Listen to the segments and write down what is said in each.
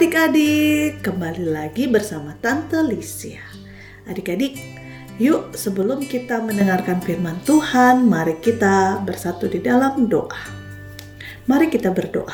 adik-adik, kembali lagi bersama Tante Lisia. Adik-adik, yuk sebelum kita mendengarkan firman Tuhan, mari kita bersatu di dalam doa. Mari kita berdoa.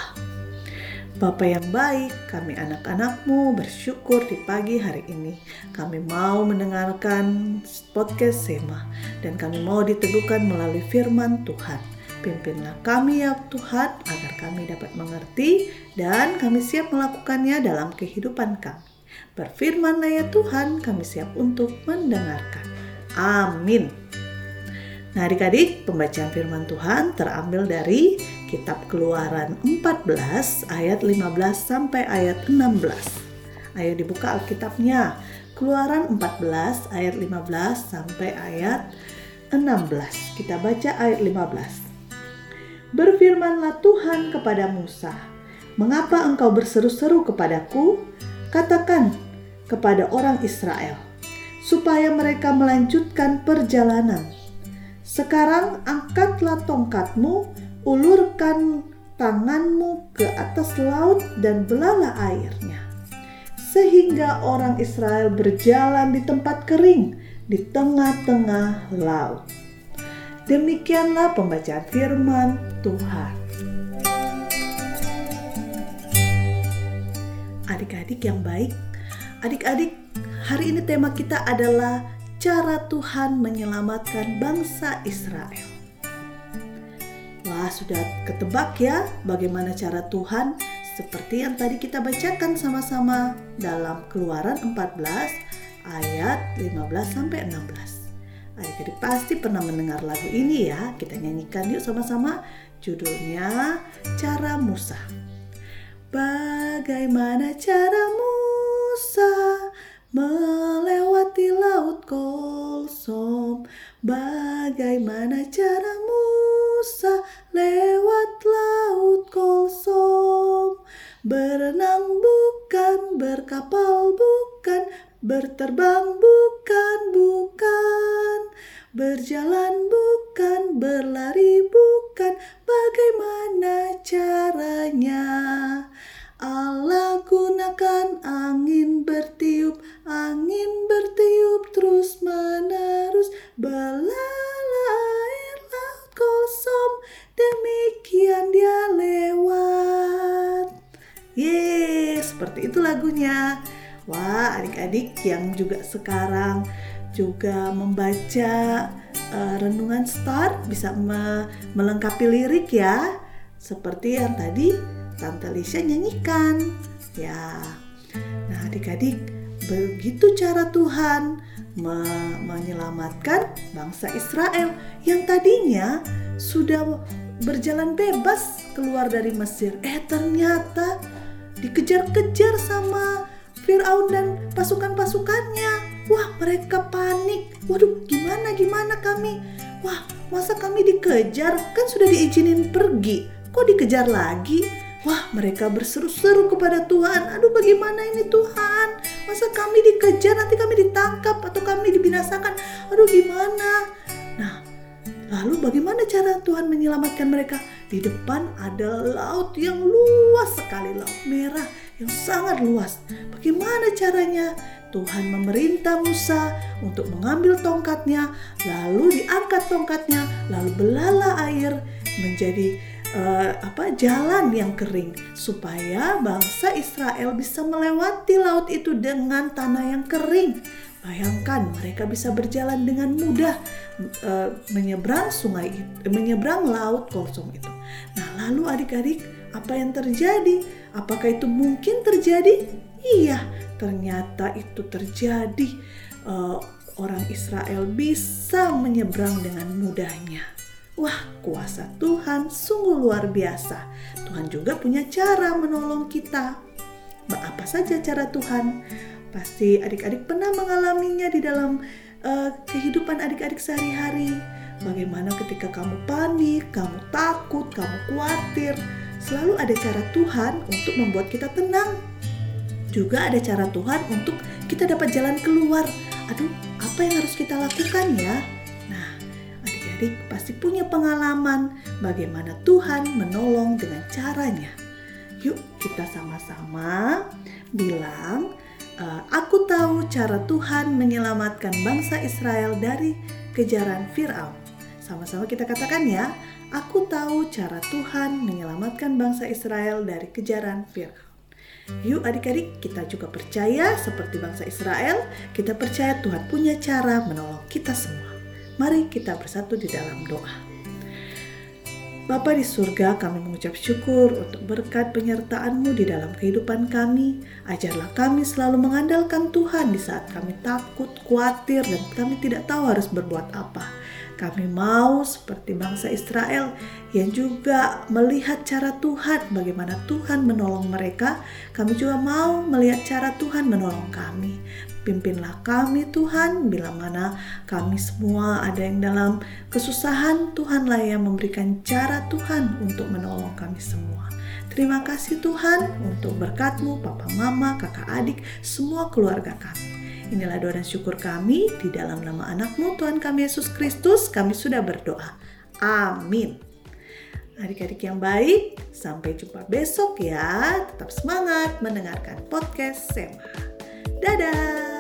Bapa yang baik, kami anak-anakmu bersyukur di pagi hari ini. Kami mau mendengarkan podcast Sema dan kami mau diteguhkan melalui firman Tuhan. Pimpinlah kami ya Tuhan agar kami dapat mengerti dan kami siap melakukannya dalam kehidupan kami. Berfirmanlah ya Tuhan, kami siap untuk mendengarkan. Amin. Nah adik-adik, pembacaan firman Tuhan terambil dari kitab keluaran 14 ayat 15 sampai ayat 16. Ayo dibuka Alkitabnya. Keluaran 14 ayat 15 sampai ayat 16. Kita baca ayat 15. Berfirmanlah Tuhan kepada Musa, "Mengapa engkau berseru-seru kepadaku? Katakan kepada orang Israel, supaya mereka melanjutkan perjalanan. Sekarang angkatlah tongkatmu, ulurkan tanganmu ke atas laut dan belalah airnya, sehingga orang Israel berjalan di tempat kering di tengah-tengah laut." Demikianlah pembacaan firman Tuhan. Adik-adik yang baik, adik-adik, hari ini tema kita adalah cara Tuhan menyelamatkan bangsa Israel. Wah, sudah ketebak ya bagaimana cara Tuhan seperti yang tadi kita bacakan sama-sama dalam Keluaran 14 ayat 15 sampai 16. Adik-adik pasti pernah mendengar lagu ini ya. Kita nyanyikan yuk sama-sama. Judulnya Cara Musa. Bagaimana cara Musa melewati laut Kolsom? Bagaimana cara Musa lewat laut Kolsom? Berenang bukan, berkapal bukan, berterbang bukan. Berjalan bukan, berlari bukan, bagaimana caranya? Allah gunakan angin bertiup, angin bertiup terus menerus, belala air laut kosong, demikian dia lewat. Yeay, seperti itu lagunya. Wah, adik-adik yang juga sekarang juga membaca uh, renungan start bisa me melengkapi lirik ya. Seperti yang tadi Tante Lisa nyanyikan ya. Nah adik-adik begitu cara Tuhan me menyelamatkan bangsa Israel yang tadinya sudah berjalan bebas keluar dari Mesir eh ternyata dikejar-kejar sama Firaun dan pasukan-pasukannya Wah mereka panik. Waduh gimana gimana kami? Wah masa kami dikejar? Kan sudah diizinin pergi. Kok dikejar lagi? Wah mereka berseru-seru kepada Tuhan. Aduh bagaimana ini Tuhan? Masa kami dikejar nanti kami ditangkap atau kami dibinasakan? Aduh gimana? Nah lalu bagaimana cara Tuhan menyelamatkan mereka? Di depan ada laut yang luas sekali, laut merah yang sangat luas. Bagaimana caranya? Tuhan memerintah Musa untuk mengambil tongkatnya, lalu diangkat tongkatnya, lalu belala air menjadi uh, apa jalan yang kering supaya bangsa Israel bisa melewati laut itu dengan tanah yang kering. Bayangkan mereka bisa berjalan dengan mudah uh, menyeberang sungai itu, menyeberang laut kosong itu. Nah, lalu adik-adik, apa yang terjadi? Apakah itu mungkin terjadi? Iya, ternyata itu terjadi. Uh, orang Israel bisa menyeberang dengan mudahnya. Wah, kuasa Tuhan sungguh luar biasa. Tuhan juga punya cara menolong kita. Apa saja cara Tuhan? Pasti adik-adik pernah mengalaminya di dalam uh, kehidupan adik-adik sehari-hari. Bagaimana ketika kamu panik, kamu takut, kamu khawatir, selalu ada cara Tuhan untuk membuat kita tenang juga ada cara Tuhan untuk kita dapat jalan keluar. Aduh, apa yang harus kita lakukan ya? Nah, adik-adik pasti punya pengalaman bagaimana Tuhan menolong dengan caranya. Yuk kita sama-sama bilang, uh, aku tahu cara Tuhan menyelamatkan bangsa Israel dari kejaran Fir'aun. Sama-sama kita katakan ya, aku tahu cara Tuhan menyelamatkan bangsa Israel dari kejaran Fir'aun. Yuk adik-adik kita juga percaya seperti bangsa Israel, kita percaya Tuhan punya cara menolong kita semua. Mari kita bersatu di dalam doa. Bapa di surga, kami mengucap syukur untuk berkat penyertaan-Mu di dalam kehidupan kami. Ajarlah kami selalu mengandalkan Tuhan di saat kami takut, khawatir, dan kami tidak tahu harus berbuat apa. Kami mau seperti bangsa Israel yang juga melihat cara Tuhan, bagaimana Tuhan menolong mereka. Kami juga mau melihat cara Tuhan menolong kami. Pimpinlah kami Tuhan, bila mana kami semua ada yang dalam kesusahan, Tuhanlah yang memberikan cara Tuhan untuk menolong kami semua. Terima kasih Tuhan untuk berkatmu, Papa Mama, Kakak Adik, semua keluarga kami. Inilah doa dan syukur kami di dalam nama anakmu Tuhan kami Yesus Kristus kami sudah berdoa. Amin. Adik-adik yang baik, sampai jumpa besok ya. Tetap semangat mendengarkan podcast Sema. Dadah!